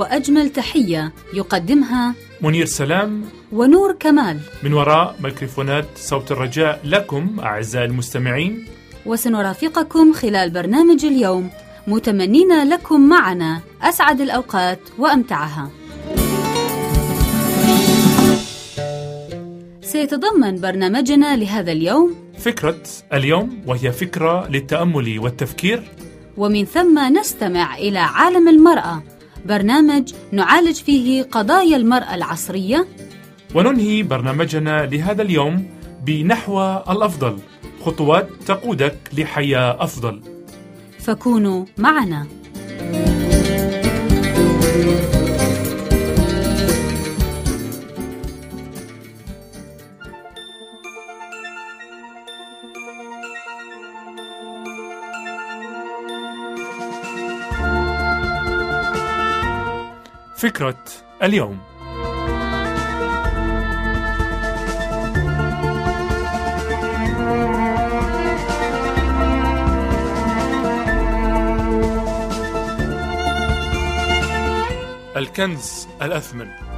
وأجمل تحية يقدمها منير سلام. ونور كمال. من وراء ميكروفونات صوت الرجاء لكم أعزائي المستمعين. وسنرافقكم خلال برنامج اليوم. متمنين لكم معنا أسعد الأوقات وأمتعها. سيتضمن برنامجنا لهذا اليوم فكرة اليوم وهي فكرة للتأمل والتفكير. ومن ثم نستمع إلى عالم المرأة. برنامج نعالج فيه قضايا المرأة العصرية. وننهي برنامجنا لهذا اليوم بنحو الأفضل. خطوات تقودك لحياة أفضل. فكونوا معنا. فكرة اليوم. الكنز الأثمن.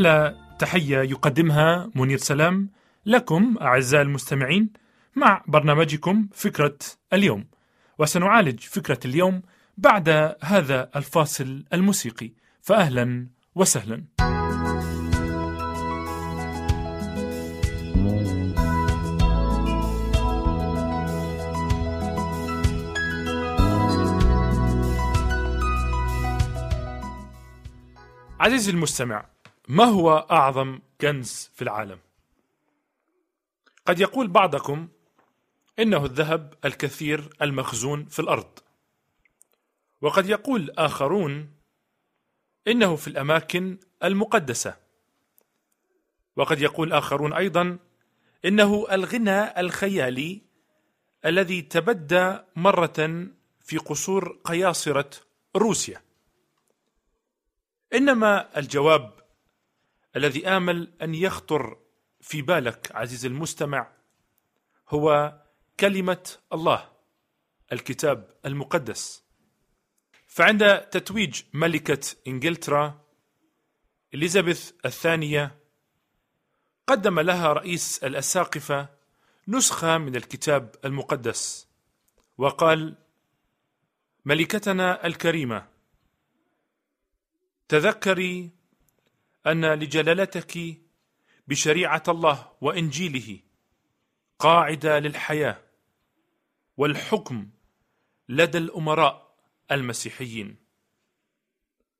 أحلى تحية يقدمها منير سلام لكم أعزائي المستمعين مع برنامجكم فكرة اليوم. وسنعالج فكرة اليوم بعد هذا الفاصل الموسيقي. فأهلا وسهلا. عزيزي المستمع ما هو أعظم كنز في العالم؟ قد يقول بعضكم إنه الذهب الكثير المخزون في الأرض. وقد يقول آخرون إنه في الأماكن المقدسة. وقد يقول آخرون أيضا إنه الغنى الخيالي الذي تبدى مرة في قصور قياصرة روسيا. إنما الجواب الذي آمل أن يخطر في بالك عزيزي المستمع هو كلمة الله الكتاب المقدس. فعند تتويج ملكة إنجلترا إليزابيث الثانية قدم لها رئيس الأساقفة نسخة من الكتاب المقدس وقال ملكتنا الكريمة تذكري أن لجلالتك بشريعة الله وإنجيله قاعدة للحياة والحكم لدى الأمراء المسيحيين.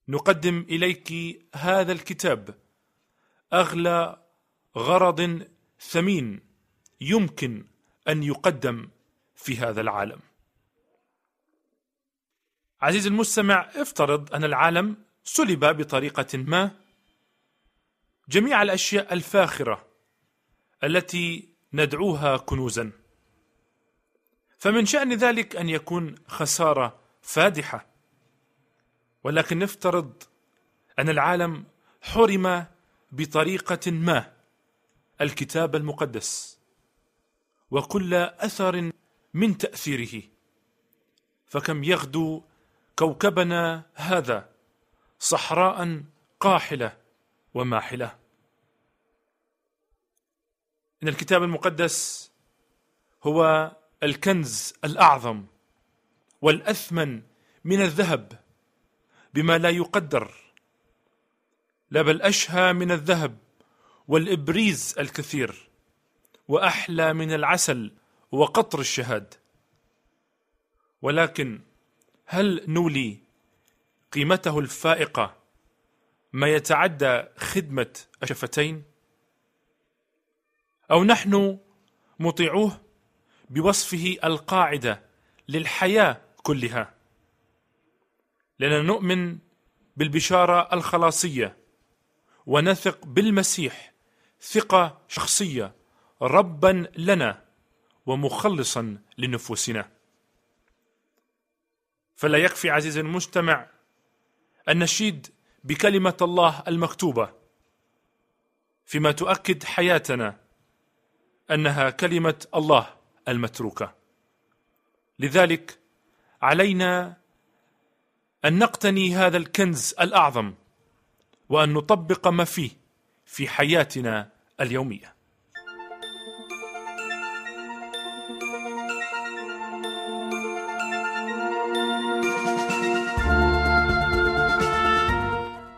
نقدم إليك هذا الكتاب أغلى غرض ثمين يمكن أن يقدم في هذا العالم. عزيزي المستمع افترض أن العالم سلب بطريقة ما جميع الأشياء الفاخرة التي ندعوها كنوزا. فمن شأن ذلك أن يكون خسارة فادحة. ولكن نفترض أن العالم حرم بطريقة ما الكتاب المقدس وكل أثر من تأثيره. فكم يغدو كوكبنا هذا صحراء قاحلة وماحلة. إن الكتاب المقدس هو الكنز الأعظم والأثمن من الذهب بما لا يقدر لا بل أشهى من الذهب والإبريز الكثير وأحلى من العسل وقطر الشهاد ولكن هل نولي قيمته الفائقة ما يتعدى خدمة الشفتين؟ أو نحن مطيعوه بوصفه القاعدة للحياة كلها. لأننا نؤمن بالبشارة الخلاصية ونثق بالمسيح ثقة شخصية ربا لنا ومخلصا لنفوسنا. فلا يكفي عزيزي المجتمع أن نشيد بكلمة الله المكتوبة فيما تؤكد حياتنا أنها كلمة الله المتروكة. لذلك علينا أن نقتني هذا الكنز الأعظم وأن نطبق ما فيه في حياتنا اليومية.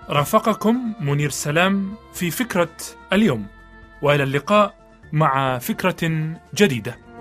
رافقكم منير سلام في فكرة اليوم وإلى اللقاء مع فكرة جديدة.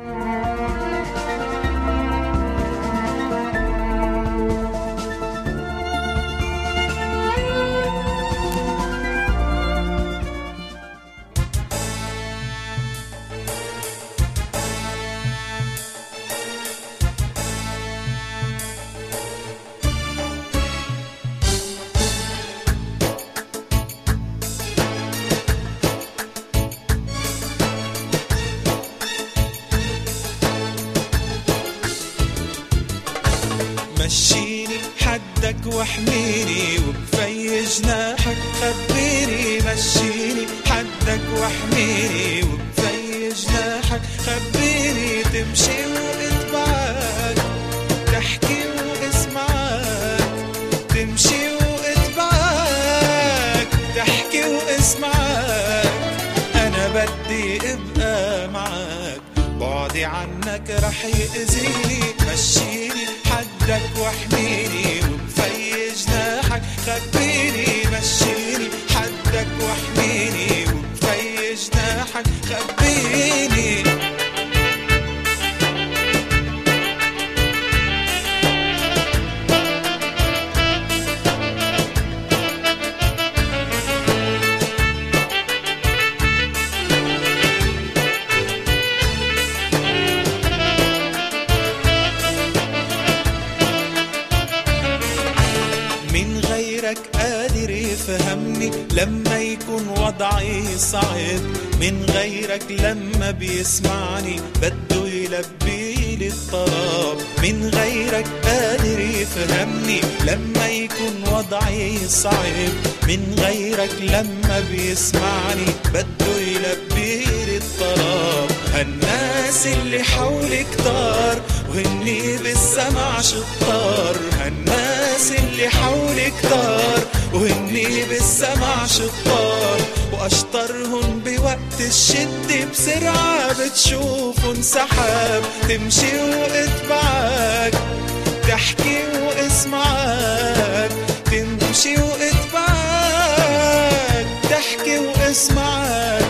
حدك واحميني وبفي جناحك خبيني مشيني حدك واحميني وبفي جناحك خبيني تمشي واتبعك تحكي واسمعك تمشي واتبعك تحكي واسمعك أنا بدي أبقى معك. بعدي عنك رح يأذيني مشيني. حدك واحميني خبيني صعب من غيرك لما بيسمعني بده يلبي لي الطلب من غيرك قادر يفهمني لما يكون وضعي صعب. من غيرك لما بيسمعني بده يلبي لي الطلب هالناس اللي حولي كتار وهني بالسمع شطار. هالناس اللي حولي كتار وهني بالسمع شطار. واشطرهن بوقت الشد بسرعة بتشوفن سحاب تمشي واتبعك تحكي واسمعك. تمشي واتبعك تحكي واسمعك.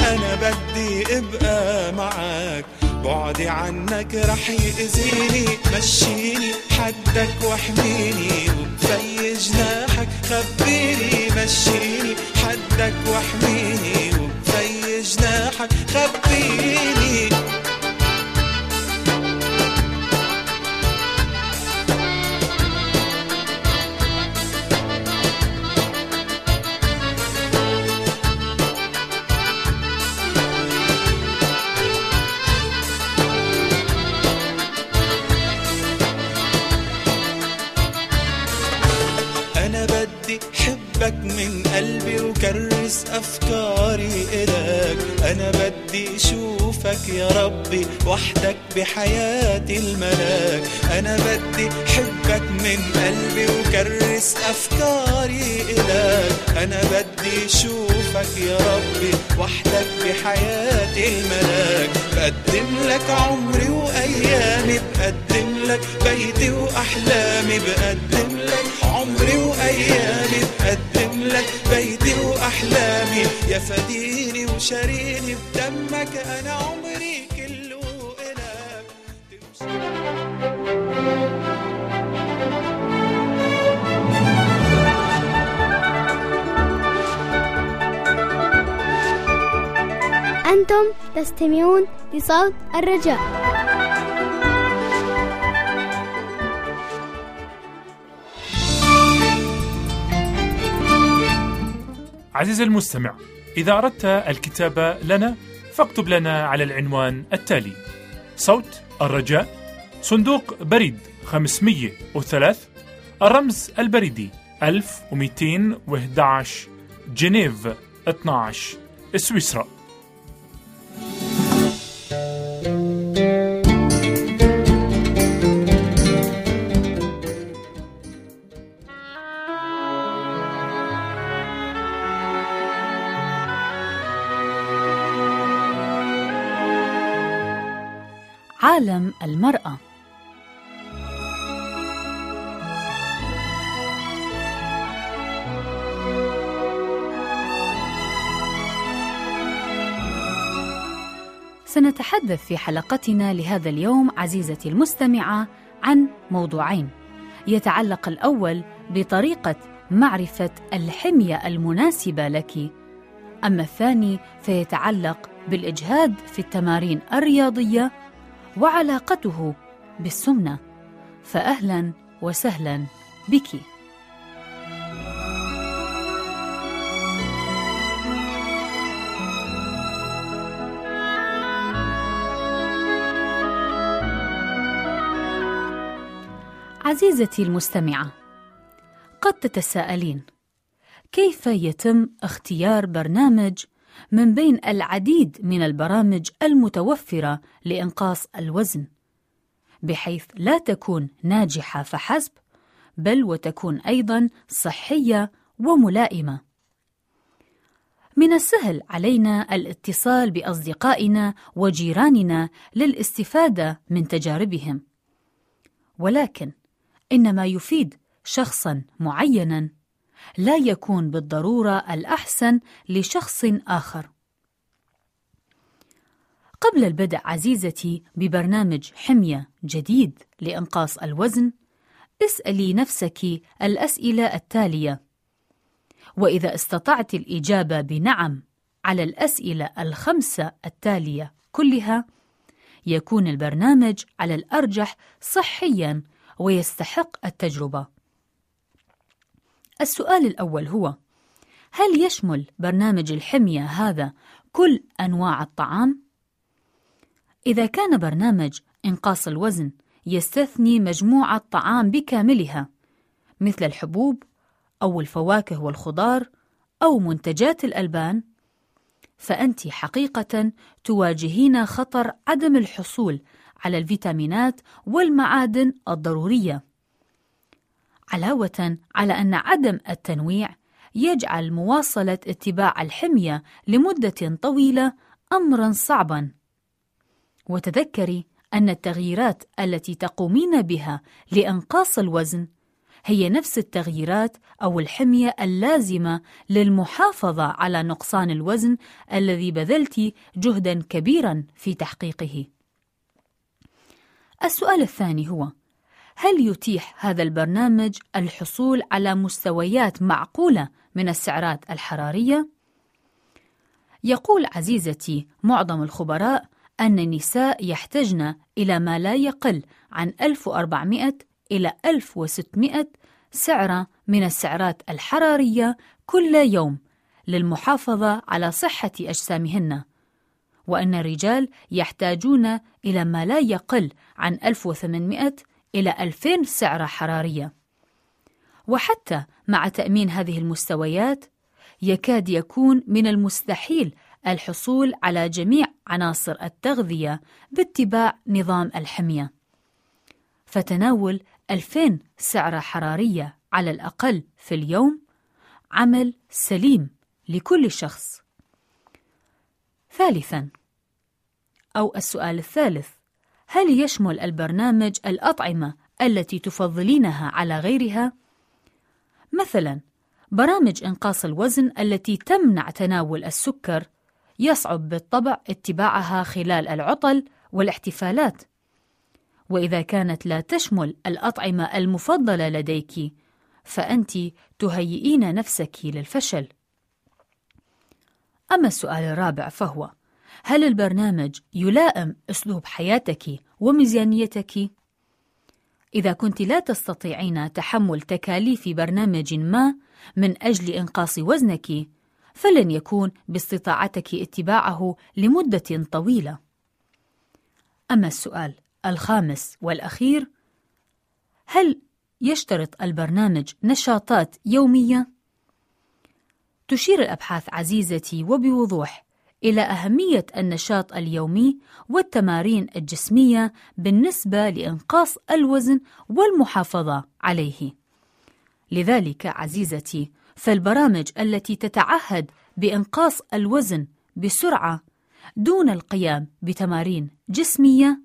أنا بدي أبقى معك. بعدي عنك رح يأذيني. مشيني حدك واحميني وبفي جناحك خبيني مشيني حدك واحميني وبفي جناحك خبيني أنا بدي أشوفك يا ربي وحدك بحياتي الملاك. أنا بدي حبك من قلبي وكرس أفكاري إلك أنا بدي أشوفك يا ربي وحدك بحياتي الملاك. بقدم لك عمري وأيامي بقدم لك بيتي وأحلامي. بقدم لك عمري وأيامي بقدم لك بيتي وأحلامي. يا فديني شاريني بدمك أنا عمري كله الك أنتم تستمعون لصوت الرجاء. عزيزي المستمع إذا أردت الكتابة لنا فاكتب لنا على العنوان التالي. صوت الرجاء صندوق بريد 503 الرمز البريدي 1211 جنيف 12 سويسرا. عالم المرأة. سنتحدث في حلقتنا لهذا اليوم عزيزتي المستمعة عن موضوعين. يتعلق الأول بطريقة معرفة الحمية المناسبة لك. أما الثاني فيتعلق بالإجهاد في التمارين الرياضية وعلاقته بالسمنة. فأهلا وسهلا بك. عزيزتي المستمعة قد تتساءلين كيف يتم اختيار برنامج من بين العديد من البرامج المتوفرة لإنقاص الوزن بحيث لا تكون ناجحة فحسب بل وتكون أيضا صحية وملائمة. من السهل علينا الاتصال بأصدقائنا وجيراننا للاستفادة من تجاربهم ولكن ان ما يفيد شخصا معينا. لا يكون بالضرورة الأحسن لشخص آخر. قبل البدء عزيزتي ببرنامج حمية جديد لإنقاص الوزن اسألي نفسك الأسئلة التالية. وإذا استطعت الإجابة بنعم على الأسئلة الخمسة التالية كلها يكون البرنامج على الأرجح صحيا ويستحق التجربة. السؤال الأول هو هل يشمل برنامج الحمية هذا كل أنواع الطعام؟ إذا كان برنامج إنقاص الوزن يستثني مجموعة طعام بكاملها مثل الحبوب أو الفواكه والخضار أو منتجات الألبان فأنت حقيقة تواجهين خطر عدم الحصول على الفيتامينات والمعادن الضرورية. علاوة على أن عدم التنويع يجعل مواصلة اتباع الحمية لمدة طويلة امرا صعبا. وتذكري أن التغييرات التي تقومين بها لإنقاص الوزن هي نفس التغييرات أو الحمية اللازمة للمحافظة على نقصان الوزن الذي بذلت جهدا كبيرا في تحقيقه. السؤال الثاني هو هل يتيح هذا البرنامج الحصول على مستويات معقولة من السعرات الحرارية؟ يقول عزيزتي معظم الخبراء أن النساء يحتجن إلى ما لا يقل عن 1400 إلى 1600 سعرة من السعرات الحرارية كل يوم للمحافظة على صحة أجسامهن. وأن الرجال يحتاجون إلى ما لا يقل عن 1800 إلى 2000 سعرة حرارية. وحتى مع تأمين هذه المستويات يكاد يكون من المستحيل الحصول على جميع عناصر التغذية باتباع نظام الحمية. فتناول 2000 سعرة حرارية على الأقل في اليوم عمل سليم لكل شخص. ثالثاً أو السؤال الثالث هل يشمل البرنامج الأطعمة التي تفضلينها على غيرها؟ مثلاً برامج إنقاص الوزن التي تمنع تناول السكر يصعب بالطبع اتباعها خلال العطل والاحتفالات وإذا كانت لا تشمل الأطعمة المفضلة لديك فأنت تهيئين نفسك للفشل أما السؤال الرابع فهو هل البرنامج يلائم أسلوب حياتك وميزانيتك؟ إذا كنت لا تستطيعين تحمل تكاليف برنامج ما من أجل إنقاص وزنك، فلن يكون باستطاعتك اتباعه لمدة طويلة. أما السؤال الخامس والأخير: هل يشترط البرنامج نشاطات يومية؟ تشير الأبحاث عزيزتي وبوضوح إلى أهمية النشاط اليومي والتمارين الجسمية بالنسبة لإنقاص الوزن والمحافظة عليه. لذلك عزيزتي، فالبرامج التي تتعهد بإنقاص الوزن بسرعة دون القيام بتمارين جسمية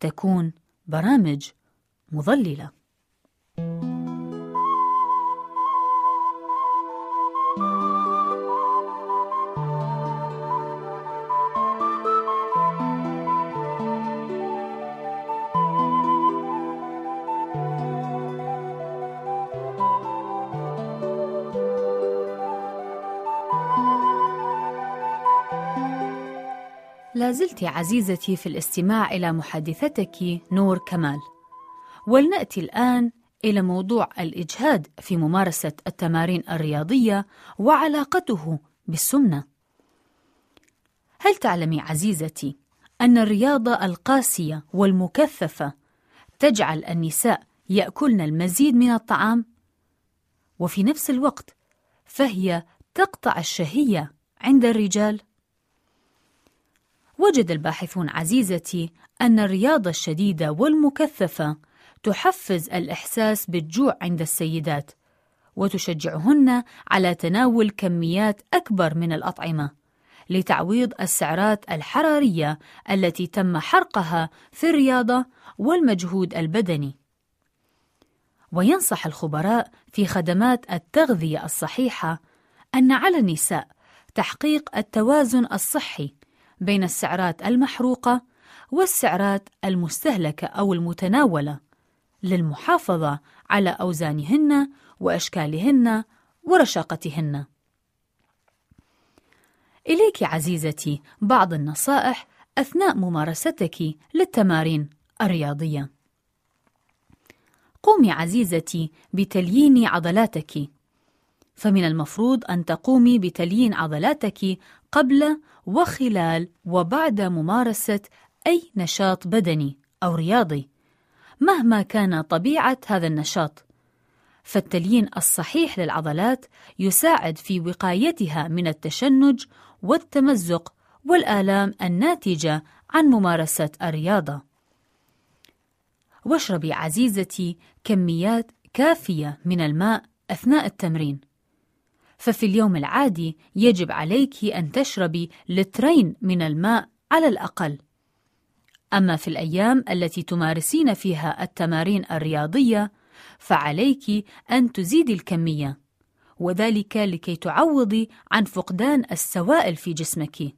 تكون برامج مضللة زلت عزيزتي في الاستماع إلى محادثتك نور كمال ولنأتي الآن إلى موضوع الإجهاد في ممارسة التمارين الرياضية وعلاقته بالسمنة هل تعلمي عزيزتي أن الرياضة القاسية والمكثفة تجعل النساء يأكلن المزيد من الطعام؟ وفي نفس الوقت فهي تقطع الشهية عند الرجال؟ وجد الباحثون عزيزتي أن الرياضة الشديدة والمكثفة تحفز الإحساس بالجوع عند السيدات، وتشجعهن على تناول كميات أكبر من الأطعمة، لتعويض السعرات الحرارية التي تم حرقها في الرياضة والمجهود البدني. وينصح الخبراء في خدمات التغذية الصحيحة أن على النساء تحقيق التوازن الصحي بين السعرات المحروقة والسعرات المستهلكة أو المتناولة للمحافظة على أوزانهن وأشكالهن ورشاقتهن. إليك عزيزتي بعض النصائح أثناء ممارستك للتمارين الرياضية. قومي عزيزتي بتليين عضلاتك فمن المفروض أن تقومي بتليين عضلاتك قبل وخلال وبعد ممارسة أي نشاط بدني أو رياضي، مهما كان طبيعة هذا النشاط. فالتليين الصحيح للعضلات يساعد في وقايتها من التشنج والتمزق والآلام الناتجة عن ممارسة الرياضة. واشربي عزيزتي كميات كافية من الماء أثناء التمرين. ففي اليوم العادي يجب عليك أن تشربي لترين من الماء على الأقل. أما في الأيام التي تمارسين فيها التمارين الرياضية، فعليك أن تزيدي الكمية، وذلك لكي تعوضي عن فقدان السوائل في جسمك.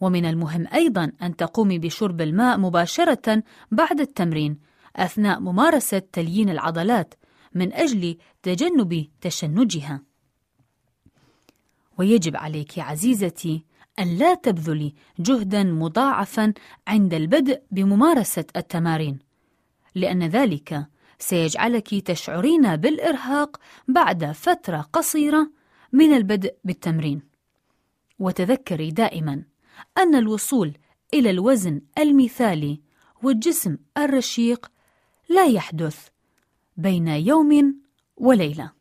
ومن المهم أيضا أن تقومي بشرب الماء مباشرة بعد التمرين أثناء ممارسة تليين العضلات من أجل تجنب تشنجها. ويجب عليك عزيزتي أن لا تبذلي جهدا مضاعفا عند البدء بممارسة التمارين، لأن ذلك سيجعلك تشعرين بالإرهاق بعد فترة قصيرة من البدء بالتمرين. وتذكري دائما أن الوصول إلى الوزن المثالي والجسم الرشيق لا يحدث بين يوم وليلة.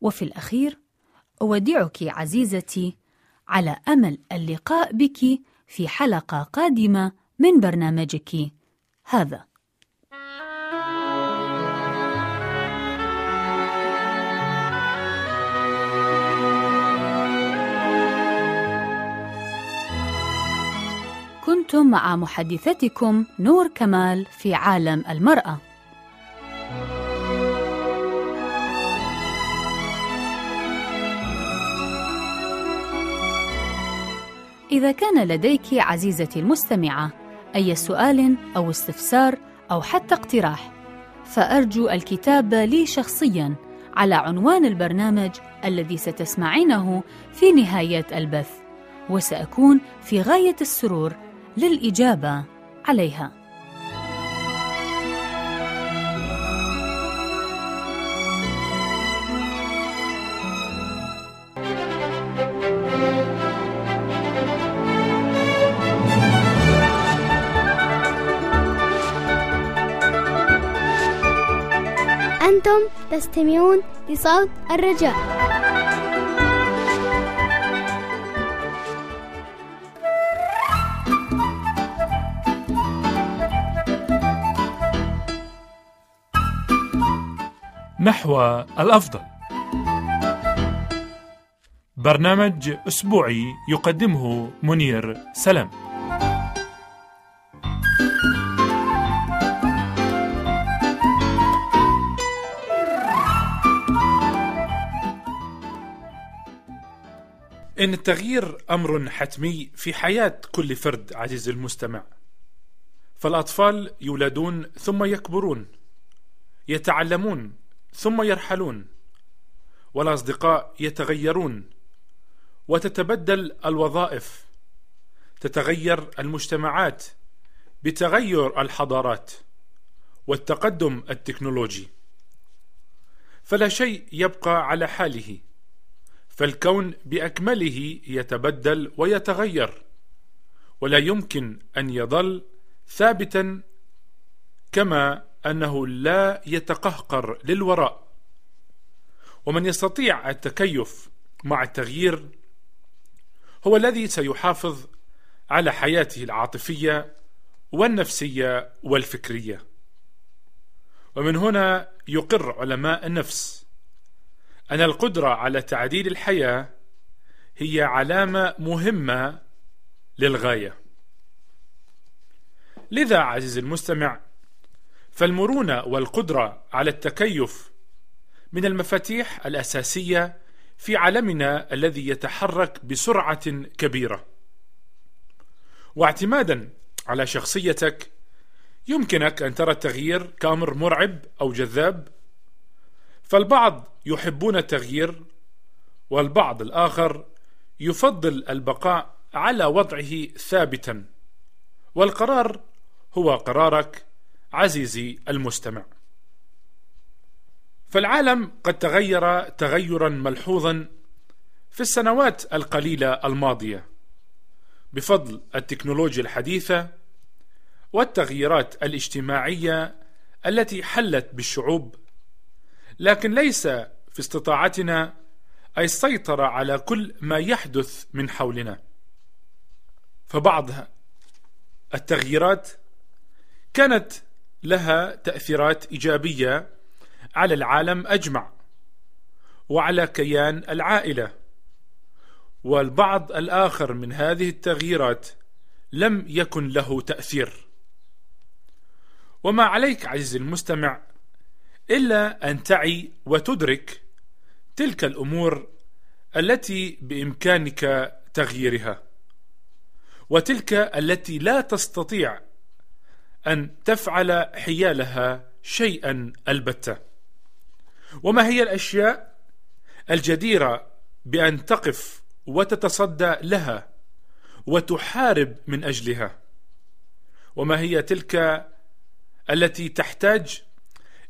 وفي الأخير أودعك عزيزتي على أمل اللقاء بك في حلقة قادمة من برنامجك هذا. كنتم مع محدثتكم نور كمال في عالم المرأة. إذا كان لديك عزيزتي المستمعة أي سؤال أو استفسار أو حتى اقتراح فأرجو الكتابة لي شخصياً على عنوان البرنامج الذي ستسمعينه في نهاية البث وسأكون في غاية السرور للإجابة عليها. تستمعون لصوت الرجاء. نحو الأفضل. برنامج أسبوعي يقدمه منير سلام إن التغيير أمر حتمي في حياة كل فرد عزيز المستمع. فالأطفال يولدون ثم يكبرون يتعلمون ثم يرحلون والأصدقاء يتغيرون وتتبدل الوظائف تتغير المجتمعات بتغير الحضارات والتقدم التكنولوجي. فلا شيء يبقى على حاله. فالكون بأكمله يتبدل ويتغير ولا يمكن أن يظل ثابتا كما أنه لا يتقهقر للوراء. ومن يستطيع التكيف مع التغيير هو الذي سيحافظ على حياته العاطفية والنفسية والفكرية. ومن هنا يقر علماء النفس أن القدرة على تعديل الحياة هي علامة مهمة للغاية. لذا عزيزي المستمع، فالمرونة والقدرة على التكيف من المفاتيح الأساسية في عالمنا الذي يتحرك بسرعة كبيرة. واعتمادا على شخصيتك يمكنك أن ترى التغيير كأمر مرعب أو جذاب فالبعض يحبون التغيير والبعض الآخر يفضل البقاء على وضعه ثابتا. والقرار هو قرارك عزيزي المستمع. فالعالم قد تغير تغيرا ملحوظا في السنوات القليلة الماضية بفضل التكنولوجيا الحديثة والتغييرات الاجتماعية التي حلت بالشعوب. لكن ليس في استطاعتنا أي السيطرة على كل ما يحدث من حولنا. فبعض التغييرات كانت لها تأثيرات إيجابية على العالم أجمع وعلى كيان العائلة. والبعض الآخر من هذه التغييرات لم يكن له تأثير. وما عليك عزيزي المستمع إلا أن تعي وتدرك تلك الأمور التي بإمكانك تغييرها وتلك التي لا تستطيع أن تفعل حيالها شيئا البتة. وما هي الأشياء الجديرة بأن تقف وتتصدى لها وتحارب من أجلها؟ وما هي تلك التي تحتاج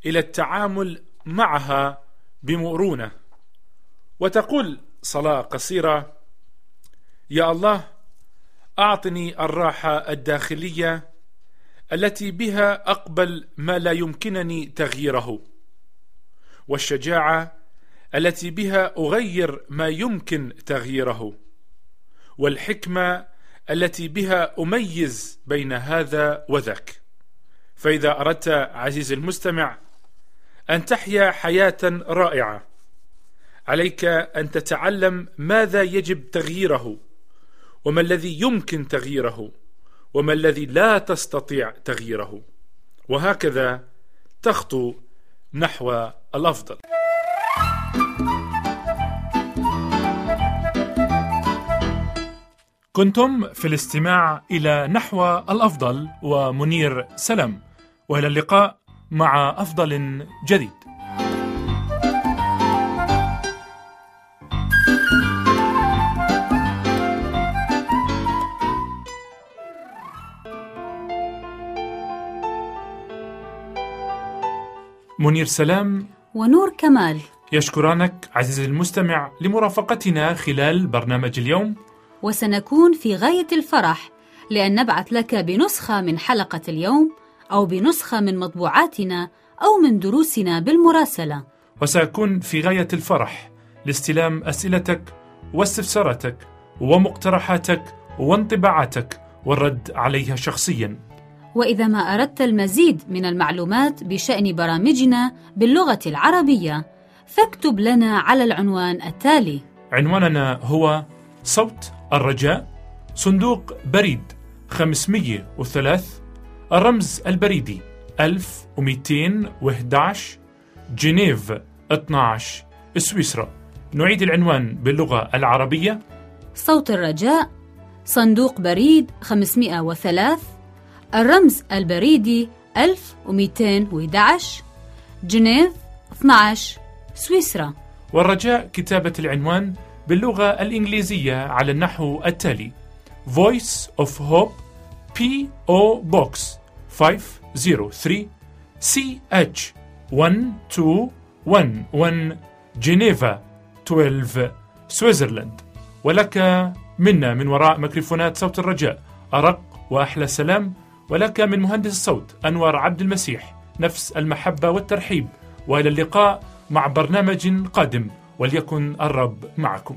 إلى التعامل معها بمرونه وتقول صلاة قصيرة يا الله أعطني الراحة الداخلية التي بها أقبل ما لا يمكنني تغييره والشجاعة التي بها أغير ما يمكن تغييره والحكمة التي بها أميز بين هذا وذاك. فإذا أردت عزيزي المستمع أن تحيا حياة رائعة. عليك أن تتعلم ماذا يجب تغييره وما الذي يمكن تغييره وما الذي لا تستطيع تغييره. وهكذا تخطو نحو الأفضل. كنتم في الاستماع إلى نحو الأفضل ومنير سلم وإلى اللقاء مع أفضل جديد. منير سلام ونور كمال. يشكرانك عزيزي المستمع لمرافقتنا خلال برنامج اليوم. وسنكون في غاية الفرح لأن نبعث لك بنسخة من حلقة اليوم أو بنسخة من مطبوعاتنا أو من دروسنا بالمراسلة. وسأكون في غاية الفرح لاستلام أسئلتك واستفساراتك ومقترحاتك وانطباعاتك والرد عليها شخصيا. وإذا ما أردت المزيد من المعلومات بشأن برامجنا باللغة العربية فاكتب لنا على العنوان التالي. عنواننا هو صوت الرجاء صندوق بريد 503 الرمز البريدي 1211 جنيف 12 سويسرا. نعيد العنوان باللغة العربية. صوت الرجاء صندوق بريد 503 الرمز البريدي 1211 جنيف 12 سويسرا. والرجاء كتابة العنوان باللغة الإنجليزية على النحو التالي. Voice of Hope P.O. Box 503 CH 1211 جنيفا 12 سويسرلاند ولك منا من وراء ميكروفونات صوت الرجاء أرق وأحلى سلام. ولك من مهندس الصوت أنور عبد المسيح نفس المحبة والترحيب وإلى اللقاء مع برنامج قادم وليكن الرب معكم.